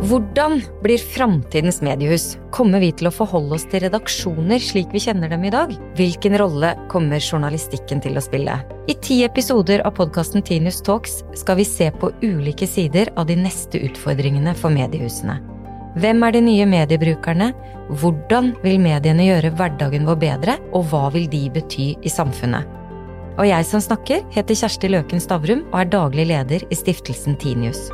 Hvordan blir framtidens mediehus? Kommer vi til å forholde oss til redaksjoner slik vi kjenner dem i dag? Hvilken rolle kommer journalistikken til å spille? I ti episoder av podkasten Tinius Talks skal vi se på ulike sider av de neste utfordringene for mediehusene. Hvem er de nye mediebrukerne? Hvordan vil mediene gjøre hverdagen vår bedre, og hva vil de bety i samfunnet? Og jeg som snakker, heter Kjersti Løken Stavrum og er daglig leder i stiftelsen Tinius.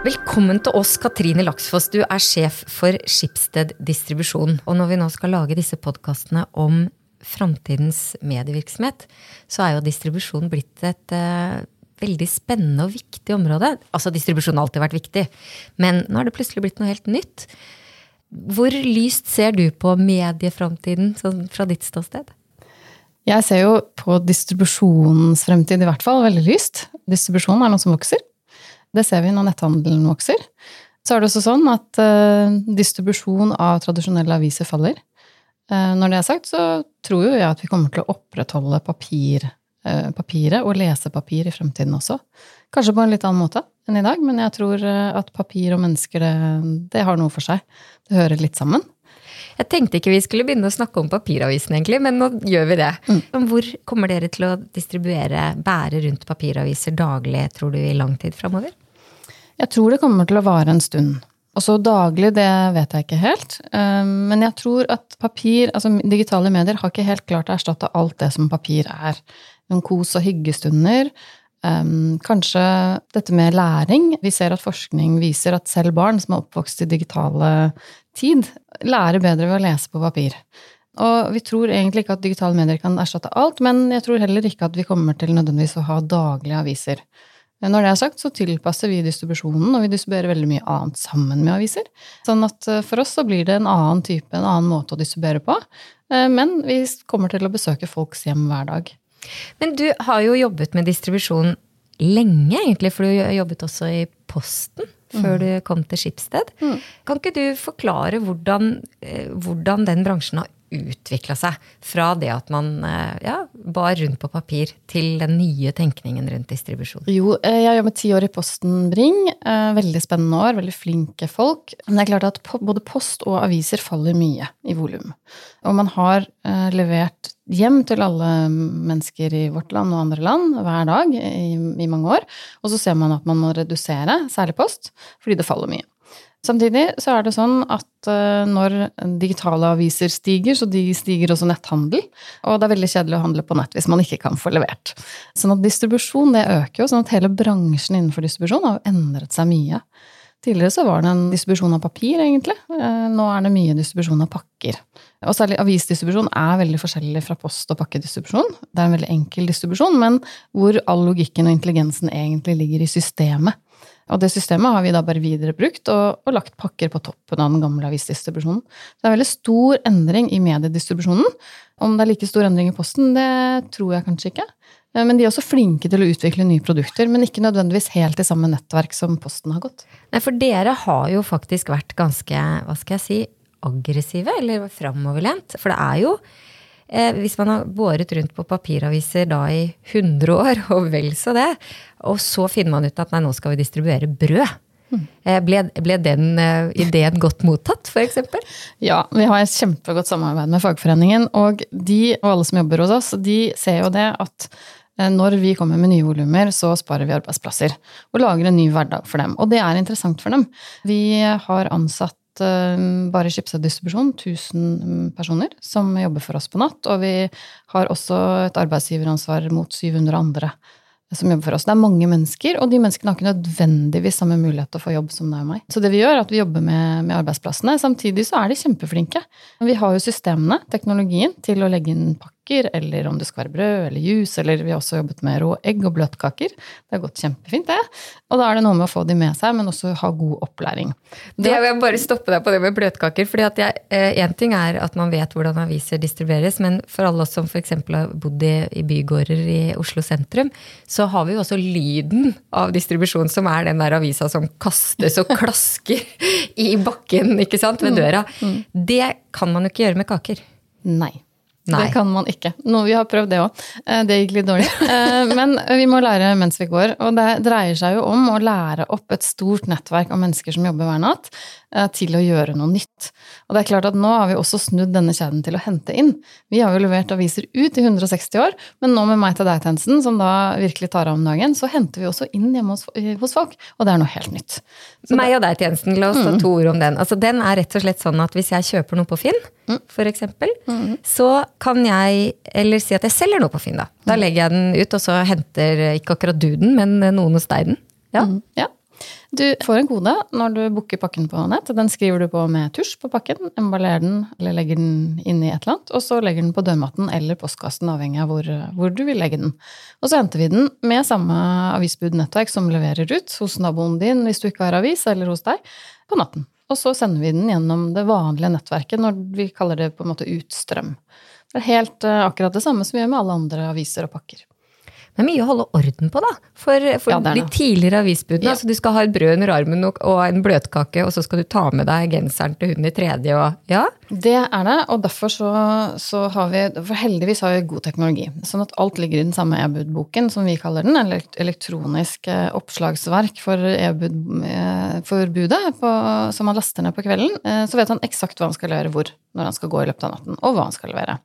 Velkommen til oss, Katrine Laksfoss. Du er sjef for Skipsted distribusjon. Og når vi nå skal lage disse podkastene om framtidens medievirksomhet, så er jo distribusjon blitt et uh, veldig spennende og viktig område. Altså, distribusjon har alltid vært viktig, men nå har det plutselig blitt noe helt nytt. Hvor lyst ser du på medieframtiden sånn fra ditt ståsted? Jeg ser jo på distribusjonens fremtid i hvert fall veldig lyst. Distribusjon er noe som vokser. Det ser vi når netthandelen vokser. Så er det også sånn at uh, distribusjon av tradisjonelle aviser faller. Uh, når det er sagt, så tror jo jeg at vi kommer til å opprettholde papir, uh, papiret og lesepapir i fremtiden også. Kanskje på en litt annen måte enn i dag, men jeg tror at papir og mennesker, det, det har noe for seg. Det hører litt sammen. Jeg tenkte ikke vi skulle begynne å snakke om papiravisen, egentlig, men nå gjør vi det. Mm. Hvor kommer dere til å distribuere, bære rundt papiraviser daglig, tror du, i lang tid framover? Jeg tror det kommer til å vare en stund. Og så daglig, det vet jeg ikke helt. Um, men jeg tror at papir, altså digitale medier, har ikke helt klart å erstatte alt det som papir er. Noen kos- og hyggestunder. Um, kanskje dette med læring. Vi ser at forskning viser at selv barn som er oppvokst i digitale tid, lærer bedre ved å lese på papir. Og vi tror egentlig ikke at digitale medier kan erstatte alt, men jeg tror heller ikke at vi kommer til nødvendigvis å ha daglige aviser. Når det er sagt, så tilpasser vi distribusjonen, og vi distribuerer veldig mye annet sammen med aviser. Sånn at eh, for oss så blir det en annen type, en annen måte å distribuere på. Eh, men vi kommer til å besøke folks hjem hver dag. Men du har jo jobbet med distribusjon lenge, egentlig, for du har jobbet også i Posten før mm. du kom til Skipsted. Mm. Kan ikke du forklare hvordan, eh, hvordan den bransjen har utvikla seg fra det at man eh, ja, bar rundt på papir, til den nye tenkningen rundt distribusjon? Jo, eh, jeg jobber ti år i Posten Bring. Eh, veldig spennende år, veldig flinke folk. Men det er klart at både post og aviser faller mye i volum. Og man har levert hjem til alle mennesker i vårt land og andre land hver dag i, i mange år. Og så ser man at man må redusere, særlig post, fordi det faller mye. Samtidig så er det sånn at eh, når digitale aviser stiger, så de stiger også netthandel. Og det er veldig kjedelig å handle på nett hvis man ikke kan få levert. Sånn at distribusjon det øker jo, sånn at hele bransjen innenfor distribusjon har endret seg mye. Tidligere så var det en distribusjon av papir, egentlig. Eh, nå er det mye distribusjon av pakker. Og særlig avisdistribusjon er veldig forskjellig fra post- og pakkedistribusjon. Det er en veldig enkel distribusjon, men hvor all logikken og intelligensen egentlig ligger i systemet. Og det systemet har vi da bare viderebrukt og, og lagt pakker på toppen av den gamle avisdistribusjonen. det er veldig stor endring i mediedistribusjonen. Om det er like stor endring i Posten, det tror jeg kanskje ikke. Eh, men de er også flinke til å utvikle nye produkter, men ikke nødvendigvis helt i samme nettverk som Posten har gått. Nei, for dere har jo faktisk vært ganske, hva skal jeg si, aggressive, eller framoverlent. For det er jo Eh, hvis man har båret rundt på papiraviser da i 100 år, og vel så det, og så finner man ut at nei, nå skal vi distribuere brød. Mm. Ble, ble, den uh, ideen godt mottatt, f.eks.? Ja, vi har et kjempegodt samarbeid med fagforeningen. Og de og alle som jobber hos oss, de ser jo det at når vi kommer med nye volumer, så sparer vi arbeidsplasser. Og lager en ny hverdag for dem. Og det er interessant for dem. Vi har ansatt Eh, bare Schibsted Distribusjon 1000 personer som jobber for oss på natt. Og vi har også et arbeidsgiveransvar mot 700 andre som jobber for oss. Det er mange mennesker, og de menneskene har ikke nødvendigvis samme mulighet til å få jobb som deg og meg. Så det vi gjør, er at vi jobber med, med arbeidsplassene. Samtidig så er de kjempeflinke. Vi har jo systemene, teknologien, til å legge inn pakker kaker, eller om det skal være brød eller juice, eller vi har også jobbet med rå egg og bløtkaker. Det har gått kjempefint, det. Og da er det noe med å få de med seg, men også ha god opplæring. Det vil jeg bare stoppe deg på det med bløtkaker. fordi at Én eh, ting er at man vet hvordan aviser distribueres, men for alle oss som f.eks. har bodd i, bygårder i Oslo sentrum, så har vi jo også lyden av distribusjon, som er den der avisa som kastes og klasker i bakken ikke sant, ved mm. døra. Mm. Det kan man jo ikke gjøre med kaker. Nei. Nei. Det kan man ikke. Nå, vi har prøvd det òg. Det gikk litt dårlig. Eh, Men vi må lære mens vi går. Og det dreier seg jo om å lære opp et stort nettverk av mennesker som jobber hver natt, eh, til å gjøre noe nytt. Og det er klart at nå har vi også snudd denne kjeden til å hente inn. Vi har jo levert aviser ut i 160 år, men nå med Meg til deg-tjenesten, som da virkelig tar av om dagen, så henter vi også inn hjemme hos, hos folk. Og det er noe helt nytt. Meg og deg-tjenesten, la oss ta to ord om den. Altså, den er rett og slett sånn at hvis jeg kjøper noe på Finn, for eksempel, så kan jeg, eller si at jeg selger noe på Finn, da. Da legger jeg den ut, og så henter ikke akkurat du den, men noen hos deg den. Ja. Ja. Du får en kode når du booker pakken på nett. Den skriver du på med tusj på pakken, emballerer den eller legger den inn i et eller annet, og så legger den på dørmatten eller postkassen, avhengig av hvor, hvor du vil legge den. Og så henter vi den med samme avisbudnettverk som leverer ut hos naboen din hvis du ikke har avis, eller hos deg, på natten. Og så sender vi den gjennom det vanlige nettverket når vi kaller det på en måte utstrøm. Det er helt eh, akkurat det samme som vi gjør med alle andre aviser og pakker. Det er mye å holde orden på, da. For, for Ja, de tidligere avisbudene. Ja. Altså, du skal ha et brød under armen og, og en bløtkake, og så skal du ta med deg genseren til hun i tredje og Ja. Det er det, og derfor så, så har vi For heldigvis har vi god teknologi. Sånn at alt ligger i den samme e-budboken, som vi kaller den. Eller elektronisk eh, oppslagsverk for e-bud eh, som man laster ned på kvelden. Eh, Så vet han eksakt hva han skal levere hvor når han skal gå i løpet av natten, og hva han skal levere.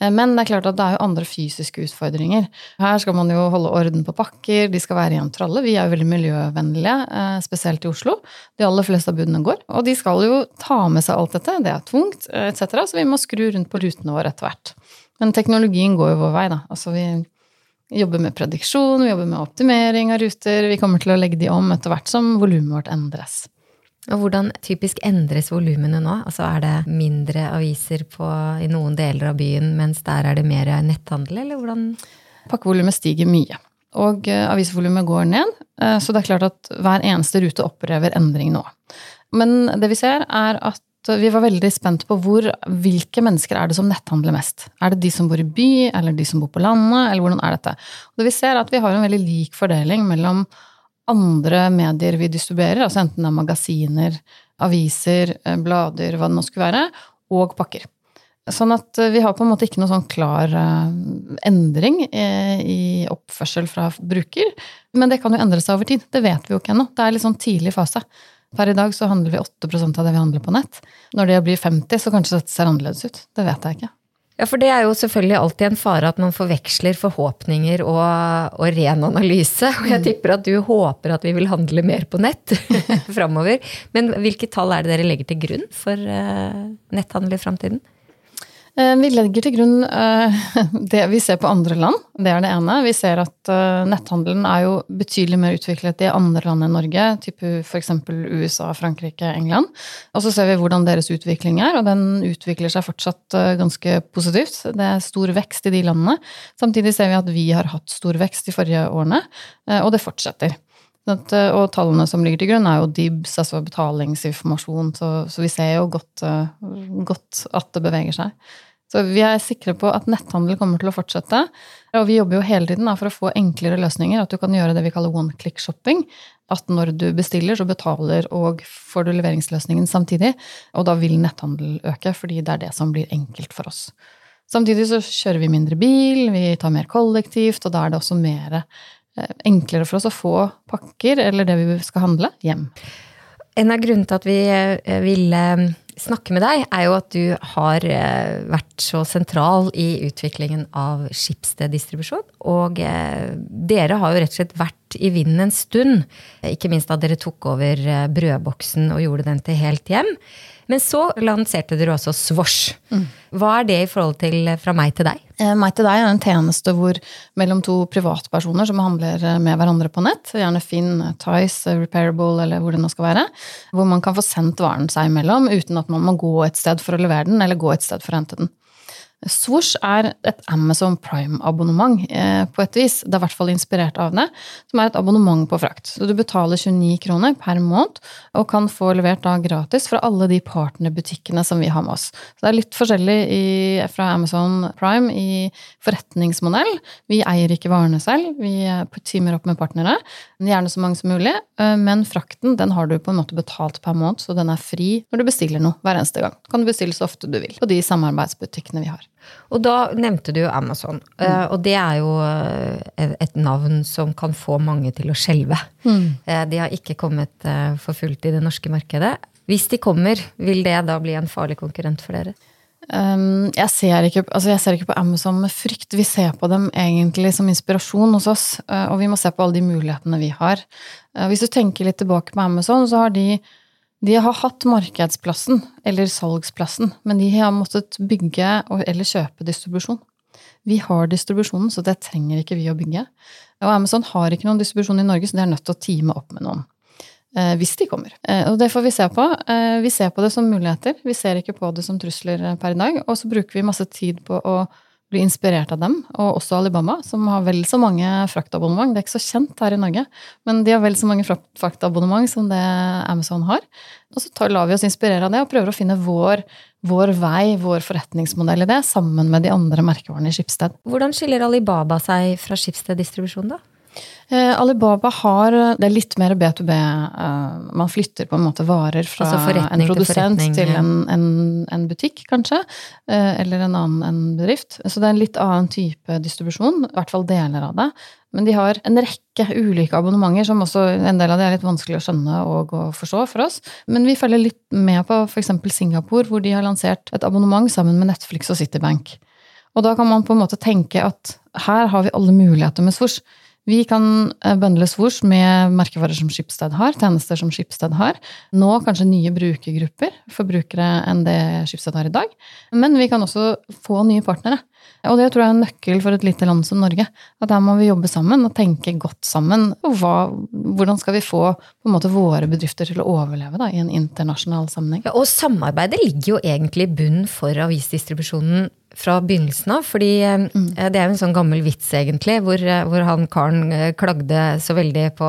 Eh, Men det er klart at det er jo andre fysiske utfordringer. Her skal man jo holde orden på pakker, de skal være i en tralle. Vi er jo veldig miljøvennlige, eh, spesielt i Oslo. De aller fleste av budene går. Og de skal jo ta med seg alt dette, det er tungt, eh, etc. Så vi må skru rundt på rutene våre etter hvert. Men teknologien går jo vår vei, da. Altså vi jobber med prediksjon, vi jobber med optimering av ruter. Vi kommer til å legge de om etter hvert som volumet vårt endres. Og hvordan typisk endres volumene nå? Altså Er det mindre aviser på, i noen deler av byen, mens der er det mer netthandel, eller hvordan Pakkevolumet stiger mye. Og eh, avisvolumet går ned, eh, så det er klart at hver eneste rute opplever endring nå. Men det vi ser, er at vi var veldig spent på hvor, hvilke mennesker er det som netthandler mest. Er det de som bor i by, eller de som bor på landet, eller hvordan er dette? Og det vi ser, er at vi har en veldig lik fordeling mellom andre medier vi distribuerer, altså enten det er magasiner, aviser, eh, blader, hva det nå skulle være, og pakker. Sånn at eh, vi har på en måte ikke noe sånn klar eh, endring i oppførsel fra bruker. Men det kan jo endre seg over tid. Det vet vi jo ikke ennå. Det er litt sånn tidlig fase. Per i dag så handler vi 8% av det vi handler på nett. Når det blir 50, så kanskje dette ser annerledes ut. Det vet jeg ikke. Ja, for det er jo selvfølgelig alltid en fare at man forveksler forhåpninger og, og ren analyse. Og jeg tipper at du håper at vi vil handle mer på nett framover. Men hvilke tall er det dere legger til grunn for eh, netthandel i framtiden? Eh, Vi legger til grunn eh, det vi ser på andre land. Det er det ene. Vi ser at eh, netthandelen er jo betydelig mer utviklet i andre land enn Norge, type f.eks. USA, Frankrike, England. Og så ser vi hvordan deres utvikling er, og den utvikler seg fortsatt ganske positivt. Det er stor vekst i de landene. Samtidig ser vi at vi har hatt stor vekst de forrige årene, og det fortsetter. Og tallene som ligger til grunn, er jo DIBS, altså betalingsinformasjon, så, så vi ser jo godt, godt at det beveger seg. Så vi er sikre på at netthandel kommer til å fortsette. Og vi jobber jo hele tiden for å få enklere løsninger, at du kan gjøre det vi kaller one click shopping. At når du bestiller, så betaler og får du leveringsløsningen samtidig. Og da vil netthandel øke, fordi det er det som blir enkelt for oss. Samtidig så kjører vi mindre bil, vi tar mer kollektivt, og da er det også mer eh, enklere for oss å få pakker eller det vi skal handle, hjem. En av grunnene til at vi eh, ville snakke med deg, er jo at du har eh, vært så sentral i utviklingen av Schibsted-distribusjon. Og eh, dere har jo rett og slett vært i vinden en stund. Ikke minst da dere tok over eh, brødboksen og gjorde den til helt hjem. Men så lanserte dere også Svosh. Hva er det i forhold til fra meg til deg? Eh, Meg til deg er en tjeneste hvor mellom to privatpersoner som handler eh, med hverandre på nett, gjerne Finn, Tice, Repairable eller hvor det nå skal være, hvor man kan få sendt varen seg imellom uten at man må gå et sted for å levere den, eller gå et sted for å hente den. Swoosh er et Amazon Prime-abonnement eh, på et vis. Det er i hvert fall inspirert av det. Som er et abonnement på frakt. Så du betaler 29 kroner per måned og kan få levert da gratis fra alle de partnerbutikkene som vi har med oss. Så det er litt forskjellig i, fra Amazon Prime i forretningsmodell. Vi eier ikke varene selv, vi eh, teamer opp med partnere. Gjerne så mange som mulig. eh, Men frakten den har du på en måte betalt per måned, så den er fri når du bestiller noe hver eneste gang. Kan du bestille så ofte du vil på de samarbeidsbutikkene vi har. Og da nevnte du jo Amazon. Mm. Og det er jo eh, et navn som kan få mange til å skjelve. Mm. De har ikke kommet for fullt i det norske markedet. Hvis de kommer, vil det da bli en farlig konkurrent for dere? Um, jeg, ser ikke, altså jeg, ser ikke, på Amazon med frykt. Vi ser på dem egentlig som inspirasjon hos oss, og vi må se på alle de mulighetene vi har. Hvis du tenker litt tilbake på Amazon, så har de de har hatt markedsplassen, eller salgsplassen, men de har måttet bygge eller kjøpe distribusjon. Vi har distribusjonen, så det trenger ikke vi å bygge. Og Amazon har ikke noen distribusjon i Norge, så de er nødt til å teame opp med noen. Eh, hvis de kommer. Eh, og det får vi se på. Eh, vi ser på det som muligheter. Vi ser ikke på det som trusler per i dag. Og så bruker vi masse tid på å bli inspirert av dem, og også Alibaba, som har vel så mange fraktabonnement. Det er ikke så kjent her i Norge, men de har vel så mange fraktabonnement som det Amazon har. Og så tar, lar vi oss inspirere av det og prøver å finne vår, vår vei, vår forretningsmodell i det, sammen med de andre merkevarene i Skipsted. Hvordan skiller Alibaba seg fra Skipsted distribusjon, da? Eh, Alibaba har Det er litt mer B2B. Eh, man flytter på en måte varer fra altså en produsent til, til en, en, en, butikk, kanskje. Eh, eller en annen en bedrift. Så det er en litt annen type distribusjon. I hvert fall deler av det. Men de har en rekke ulike abonnementer, som også en del av det er litt vanskelig å skjønne og å forstå for oss. Men vi følger litt med på f.eks. Singapore, hvor de har lansert et abonnement sammen med Netflix og Citibank. Og da kan man på en måte tenke at her har vi alle muligheter med Swoosh. Vi kan bøndles vors med merkevarer som Skipsted har, tjenester som Skipsted har. Nå kanskje nye brukergrupper for brukere enn det Skipsted har i dag. Men vi kan også få nye partnere. Og det tror jeg er en nøkkel for et lite land som Norge. At her må vi jobbe sammen og tenke godt sammen. Og hva, hvordan skal vi få måte, våre bedrifter til å overleve da, i en internasjonal sammenheng? Ja, og samarbeidet ligger jo egentlig i bunnen for avisdistribusjonen fra begynnelsen av. fordi eh, mm. det er jo en sånn gammel vits, egentlig, hvor, eh, hvor han karen eh, klagde så veldig på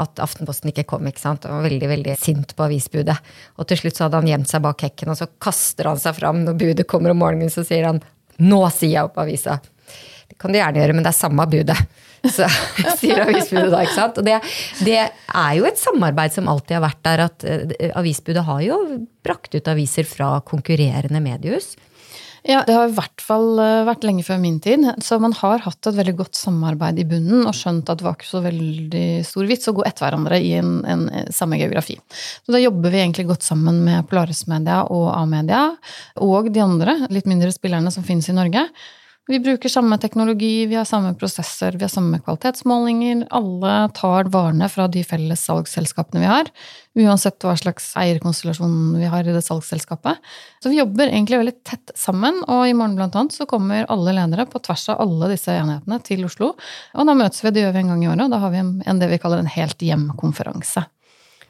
at Aftenposten ikke kom. ikke sant? Og var veldig veldig sint på avisbudet. Og til slutt så hadde han gjemt seg bak hekken, og så kaster han seg fram når budet kommer om morgenen, så sier han 'nå sier jeg opp avisa'. Det kan du gjerne gjøre, men det er samme budet. Så sier avisbudet da, ikke sant. Og det, det, er jo et samarbeid som alltid har vært der, at avisbudet har jo brakt ut aviser fra konkurrerende mediehus. Ja, det har i hvert fall eh, vært lenge før min tid. Så man har hatt et veldig godt samarbeid i bunnen og skjønt at det var ikke så veldig stor vits å gå etter hverandre i en, en, eh, samme geografi. Så da jobber vi egentlig godt sammen med Polaris Media og A-media og de andre litt mindre spillerne som finnes i Norge. Vi bruker samme teknologi, vi har samme prosesser, vi har samme kvalitetsmålinger. Alle tar varene fra de felles salgsselskapene vi har, uansett hva slags eierkonstellasjon vi har i det salgsselskapet. Så vi jobber egentlig veldig tett sammen, og i morgen blant annet så kommer alle ledere på tvers av alle disse enhetene til Oslo. Og da møtes vi, det gjør vi en gang i året, og da har vi en, det vi kaller en helt hjem-konferanse.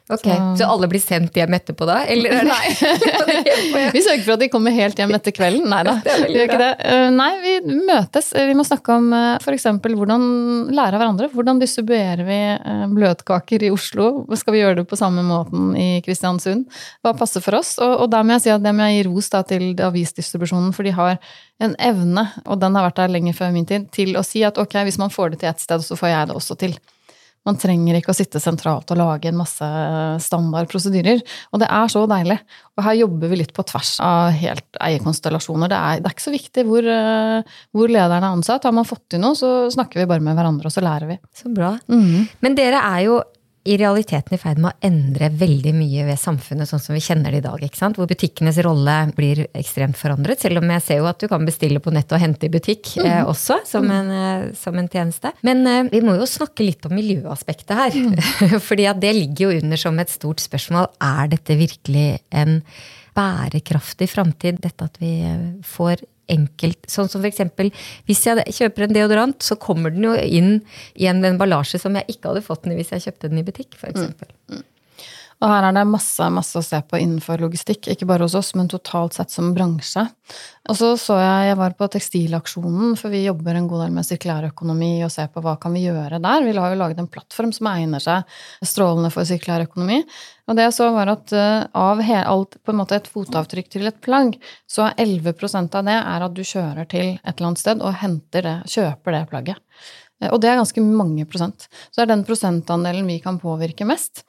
Ok, så, så, alle blir sendt hjem etterpå da? Eller Nei. vi sørger for at de kommer helt hjem etter kvelden. Nei da, vi. Eh, nei, vi møtes. Vi må snakke om eh, f.eks. hvordan lære av hverandre. Hvordan distribuerer vi eh, bløtkaker i Oslo? Skal vi gjøre det på samme måten i Kristiansund? Hva passer for oss? Og, og der må jeg si at det må jeg gi ros da, til avisdistribusjonen, for de har en evne, og den har vært der lenge før min tid, til å si at ok, hvis man får det til ett sted, så får jeg det også til. Man trenger ikke å sitte sentralt og lage en masse standard prosedyrer. Og det er så deilig. Og her jobber vi litt på tvers av helt eierkonstellasjoner. Det er, det er ikke så viktig hvor, eh, hvor, lederen er ansatt. Har man fått til noe, så snakker vi bare med hverandre, og så lærer vi. Så bra. Mm. Men dere er jo i realiteten i ferd med å endre veldig mye ved samfunnet sånn som vi kjenner det i dag. ikke sant? Hvor butikkenes rolle blir ekstremt forandret. Selv om jeg ser jo at du kan bestille på nett og hente i butikk mm. eh, også, som en, eh, som en, tjeneste. Men eh, vi må jo snakke litt om miljøaspektet her. Mm. Fordi at det ligger jo under som et stort spørsmål. Er dette virkelig en bærekraftig framtid, dette at vi eh, får enkelt. Sånn som f.eks. hvis jeg kjøper en deodorant, så kommer den jo inn i en emballasje som jeg ikke hadde fått den i hvis jeg kjøpte den i butikk, f.eks. Mm. Og her er det masse, masse å se på innenfor logistikk, ikke bare hos oss, men totalt sett som bransje. Og så så jeg jeg var på Tekstilaksjonen, for vi jobber en god del med sirkulærøkonomi og ser på hva kan vi gjøre der. Vi har jo laget en plattform som egner seg strålende for sirkulærøkonomi. Og det jeg så, var at eh, av alt på en måte et fotavtrykk til et plagg, så er 11 av det er at du kjører til et eller annet sted og henter det, kjøper det plagget. Eh, og det er ganske mange prosent. Så det er den prosentandelen vi kan påvirke mest.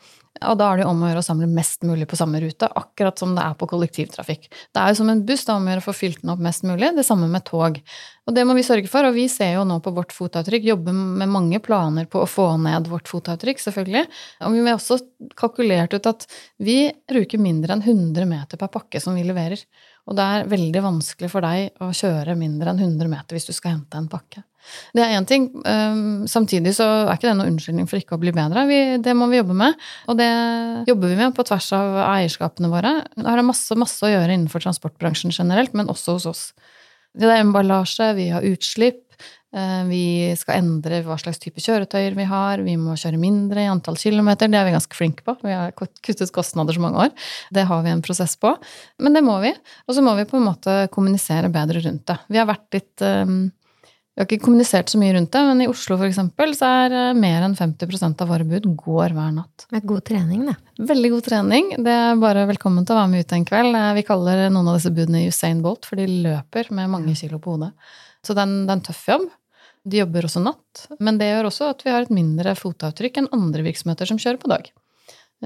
Og da er det jo om å gjøre å samle mest mulig på samme rute, akkurat som det er på kollektivtrafikk. Det er jo som en buss, det er om å gjøre å få fylt den opp mest mulig. Det samme med tog. Og det må vi sørge for, og vi ser jo nå på vårt fotavtrykk, jobber med mange planer på å få ned vårt fotavtrykk, selvfølgelig. Og vi har også kalkulert ut at vi bruker mindre enn 100 meter per pakke som vi leverer. Og det er veldig vanskelig for deg å kjøre mindre enn 100 meter hvis du skal hente en pakke. Det er én ting. Um, samtidig så er ikke det noen unnskyldning for ikke å bli bedre. Vi, det må vi jobbe med, og det jobber vi med på tvers av eierskapene våre. Det har masse, masse å gjøre innenfor transportbransjen generelt, men også hos oss. Det er emballasje, vi har utslipp, vi skal endre hva slags type kjøretøyer vi har, vi må kjøre mindre i antall kilometer, det er vi ganske flinke på. Vi har kuttet kostnader så mange år. Det har vi en prosess på. Men det må vi. Og så må vi på en måte kommunisere bedre rundt det. Vi har vært litt um, vi har ikke kommunisert så mye rundt det, men i Oslo for eksempel, så er eh, mer enn 50% av våre bud går hver natt. Med god trening, det. Veldig god trening. Det er bare velkommen til å være med ut en kveld. Eh, vi kaller noen av disse budene Usain Bolt, for de løper med mange kilo på hodet. Så det er, en, det er en tøff jobb. De jobber også natt, men det gjør også at vi har et mindre fotavtrykk enn andre virksomheter som kjører på dag.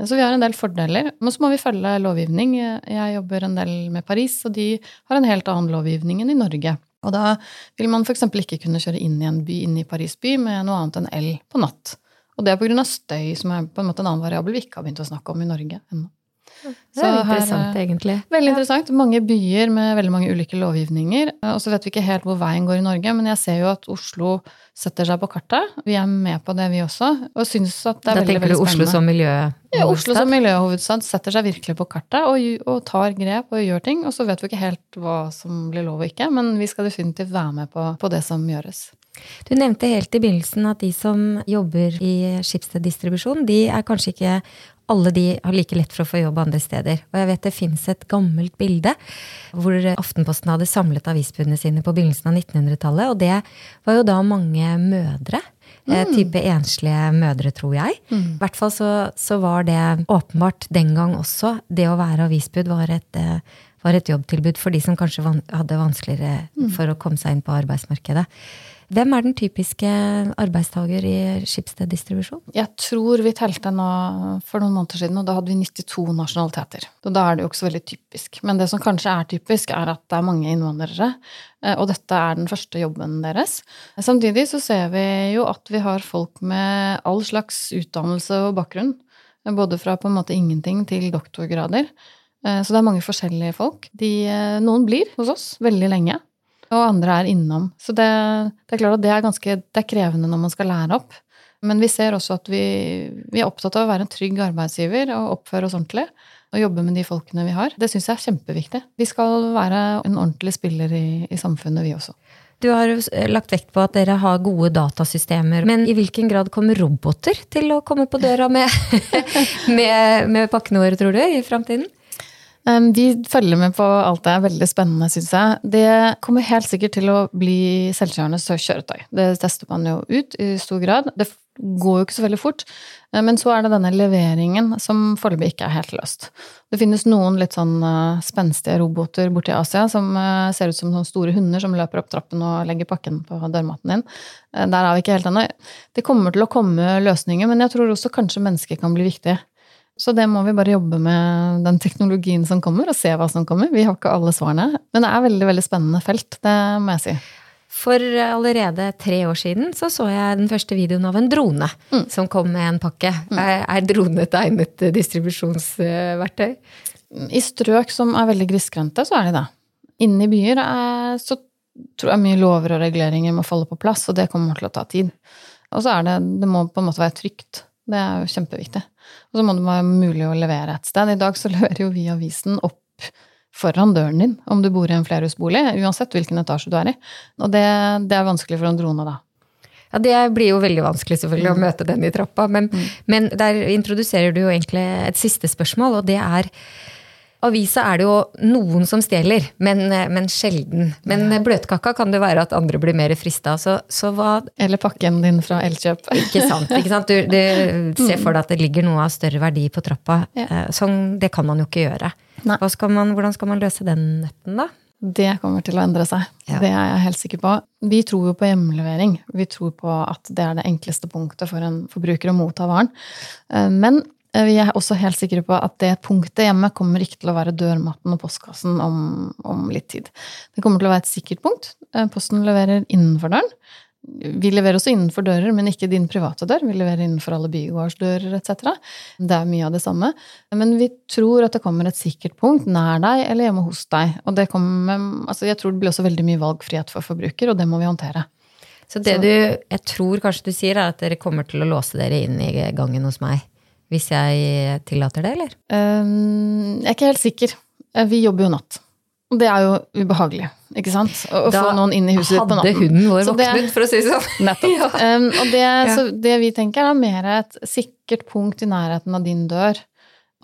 Så vi har en del fordeler. Men så må vi følge lovgivning. Jeg jobber en del med Paris, og de har en helt annen lovgivning enn i Norge. Og da vil man f.eks. ikke kunne kjøre inn i en by inn i Paris by med noe annet enn el på natt. Og det er pga. støy, som er på en måte en annen variabel vi ikke har begynt å snakke om i Norge ennå. Det er interessant, her, egentlig. Veldig interessant. Mange byer med veldig mange ulike lovgivninger. Og så vet vi ikke helt hvor veien går i Norge, men jeg ser jo at Oslo setter seg på kartet. Vi er med på det, vi også. Og syns at det er da veldig, veldig spennende. Da tenker du Oslo som miljøhovedstad? Ja, Oslo som miljøhovedstad setter seg virkelig på kartet og, og, tar grep og gjør ting. Og så vet vi ikke helt hva som blir lov og ikke, men vi skal definitivt være med på, på det som gjøres. Du nevnte helt i begynnelsen at de som jobber i skippsteddistribusjon, de er kanskje ikke alle de har like lett for å få jobb andre steder. Og jeg vet det fins et gammelt bilde hvor Aftenposten hadde samlet avisbudene sine på begynnelsen av 1900-tallet, og det var jo da mange mødre. Eh, mm. Type enslige mødre, tror jeg. Mm. I hvert fall så, så, var det åpenbart den gang også. Det å være avisbud var et, eh, var et jobbtilbud for de som kanskje hadde vanskeligere mm. for å komme seg inn på arbeidsmarkedet. Hvem er den typiske arbeidstaker i Schibsted distribusjon? Jeg tror vi telte nå for noen måneder siden, og da hadde vi 92 nasjonaliteter. Og da er det jo ikke så veldig typisk. Men det som kanskje er typisk, er at det er mange innvandrere. Eh, og dette er den første jobben deres. Samtidig så ser vi jo at vi har folk med all slags utdannelse og bakgrunn. Både fra på en måte ingenting til doktorgrader. Eh, så det er mange forskjellige folk. De, eh, noen blir hos oss veldig lenge og andre er innom. Så det, det, er klart at det er ganske det er krevende når man skal lære opp. Men vi ser også at vi, vi er opptatt av å være en trygg arbeidsgiver og oppføre oss ordentlig. Og jobbe med de folkene vi har. Det syns jeg er kjempeviktig. Vi skal være en ordentlig spiller i, i samfunnet, vi også. Du har lagt vekt på at dere har gode datasystemer. Men i hvilken grad kommer roboter til å komme på døra med, med, med pakkene våre, tror du, i framtiden? Vi følger med på alt det er veldig spennende, syns jeg. Det kommer helt sikkert til å bli selvkjørende kjøretøy. Det tester man jo ut i stor grad. Det går jo ikke så veldig fort. Eh, men så er det denne leveringen som foreløpig ikke er helt løst. Det finnes noen litt sånn eh, spenstige roboter borti Asia som eh, ser ut som sånne store hunder som løper opp trappen og legger pakken på dørmatten din. Der er vi ikke helt ennå. Det kommer til å komme løsninger, men jeg tror også kanskje mennesker kan bli viktige. Så det må vi bare jobbe med den teknologien som kommer, og se hva som kommer. Vi har ikke alle svarene. Men det er veldig veldig spennende felt, det må jeg si. For allerede tre år siden så, så jeg den første videoen av en drone mm. som kom med en pakke. Mm. Er, drone et egnet distribusjonsverktøy? I strøk som er veldig grisgrendte, så er de det. Inne i byer er, så tror jeg mye lover og reguleringer må falle på plass, og det kommer til å ta tid. Og så er det Det må på en måte være trygt. Det er jo kjempeviktig. Og så må det være mulig å levere et sted. I dag så leverer jo vi avisen opp foran døren din om du bor i en flerhusbolig, uansett hvilken etasje du er i. Og det, det er vanskelig for en drone da. Ja, Det blir jo veldig vanskelig selvfølgelig mm. å møte den i trappa, men, mm. men der introduserer du jo egentlig et siste spørsmål, og det er Avisa er det jo noen som stjeler, men, men sjelden. Men ja. bløtkaka kan det være at andre blir mer frista. Så, så, hva Eller pakken din fra Elkjøp. Ikke sant. ikke sant? Du, du ser for deg at det ligger noe av større verdi på trappa. Ja. Eh, sånn, det kan man jo ikke gjøre. Skal man, hvordan skal man løse den nøtten, da? Det kommer til å endre seg. Ja. Det er jeg helt sikker på. Vi tror jo på hjemlevering. Vi tror på at det er det enkleste punktet for en forbruker å motta varen. Eh, men Eh, vi er også helt sikre på at det punktet hjemme kommer ikke til å være dørmatten og postkassen om, om litt tid. Det kommer til å være et sikkert punkt. Eh, posten leverer innenfor døren. Vi leverer også innenfor dører, men ikke din private dør. Vi leverer innenfor alle bygårdsdører etc. Det er mye av det samme. Men vi tror at det kommer et sikkert punkt nær deg eller hjemme hos deg. Og det kommer, altså jeg tror det blir også veldig mye valgfrihet for forbruker, og det må vi håndtere. Så det du, jeg tror kanskje du sier, er at dere kommer til å låse dere inn i gangen hos meg? Hvis jeg tillater det, eller? Um, jeg er ikke helt sikker. Eh, vi jobber jo natt. Og det er jo ubehagelig, ikke sant? Å, da få noen inn i huset på natten. Da Hadde hunden vår våknet, for å si det sånn. Nettopp. ja. um, og det, ja. det, vi tenker, er mer et sikkert punkt i nærheten av din dør.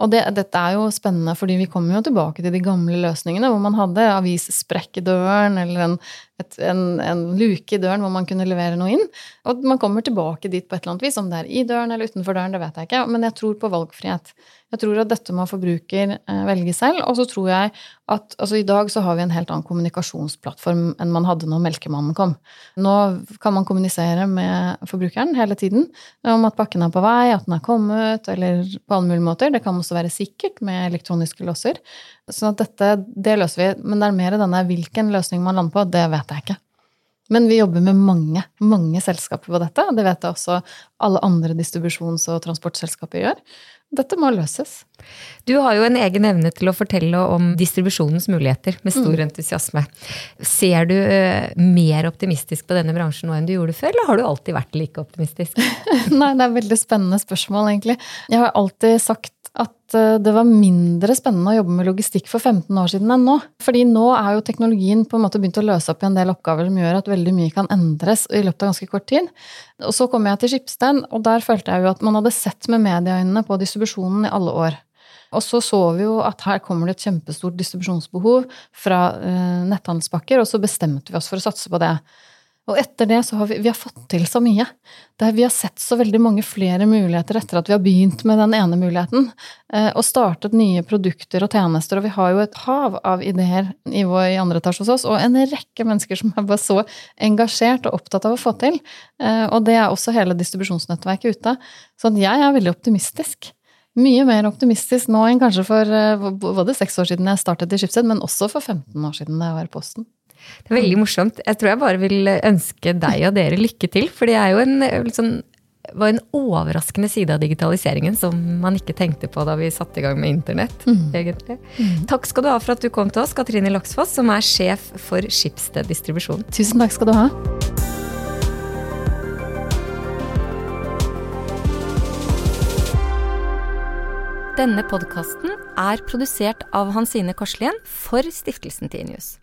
Og det, dette er jo spennende, fordi vi kommer jo tilbake til de gamle løsningene hvor man hadde avissprekk i døren, eller en, et, en, en, luke i døren hvor man kunne levere noe inn. Og man kommer tilbake dit på et eller annet vis, om det er i døren eller utenfor døren, det vet jeg ikke, men jeg tror på valgfrihet. Jeg tror at dette må forbruker eh, velge selv. Og så tror jeg at altså i dag så har vi en helt annen kommunikasjonsplattform enn man hadde når Melkemannen kom. Nå kan man kommunisere med forbrukeren hele tiden om at pakken er på vei, at den er kommet, eller på alle mulige måter. Det kan også være sikkert med elektroniske låser. Så dette, det løser vi. Men det er mer denne hvilken løsning man lander på, det vet jeg ikke. Men vi jobber med mange, mange selskaper på dette. Det vet jeg også alle andre distribusjons- og transportselskaper gjør. Dette må løses. Du har jo en egen evne til å fortelle om distribusjonens muligheter med stor mm. entusiasme. Ser du uh, mer optimistisk på denne bransjen nå enn du gjorde før, eller har du alltid vært like optimistisk? Nei, det er et veldig spennende spørsmål, egentlig. Jeg har alltid sagt at eh, det var mindre spennende å jobbe med logistikk for 15 år siden enn nå. Fordi nå er jo teknologien på en måte begynt å løse opp i en del oppgaver som gjør at veldig mye kan endres i løpet av ganske kort tid. Og så kom jeg til Skipsten, og der følte jeg jo at man hadde sett med medieøynene på distribusjonen i alle år. Og så så vi jo at her kommer det et kjempestort distribusjonsbehov fra eh, netthandelspakker, og så bestemte vi oss for å satse på det. Og etter det så har vi, vi har fått til så mye. Er, vi har sett så veldig mange flere muligheter etter at vi har begynt med den ene muligheten. Eh, og startet nye produkter og tjenester. Og vi har jo et hav av ideer i, vår, i andre etasje hos oss, og en rekke mennesker som er bare så engasjert og opptatt av å få til. Eh, og det er også hele distribusjonsnettverket ute. Så jeg er veldig optimistisk. Mye mer optimistisk nå enn kanskje for eh, både seks år siden jeg startet i Skipsed, men også for 15 år siden da jeg var i Posten. Det er veldig morsomt. Jeg tror jeg bare vil ønske deg og dere lykke til. For det er jo en, liksom, var en overraskende side av digitaliseringen som man ikke tenkte på da vi satte i gang med internett. Mm. egentlig. Mm. Takk skal du ha for at du kom til oss, Katrine Laksfoss, som er sjef for Skipsted distribusjon. Tusen takk skal du ha. Denne podkasten er produsert av Hansine Korslien for Stiftelsen Tinius.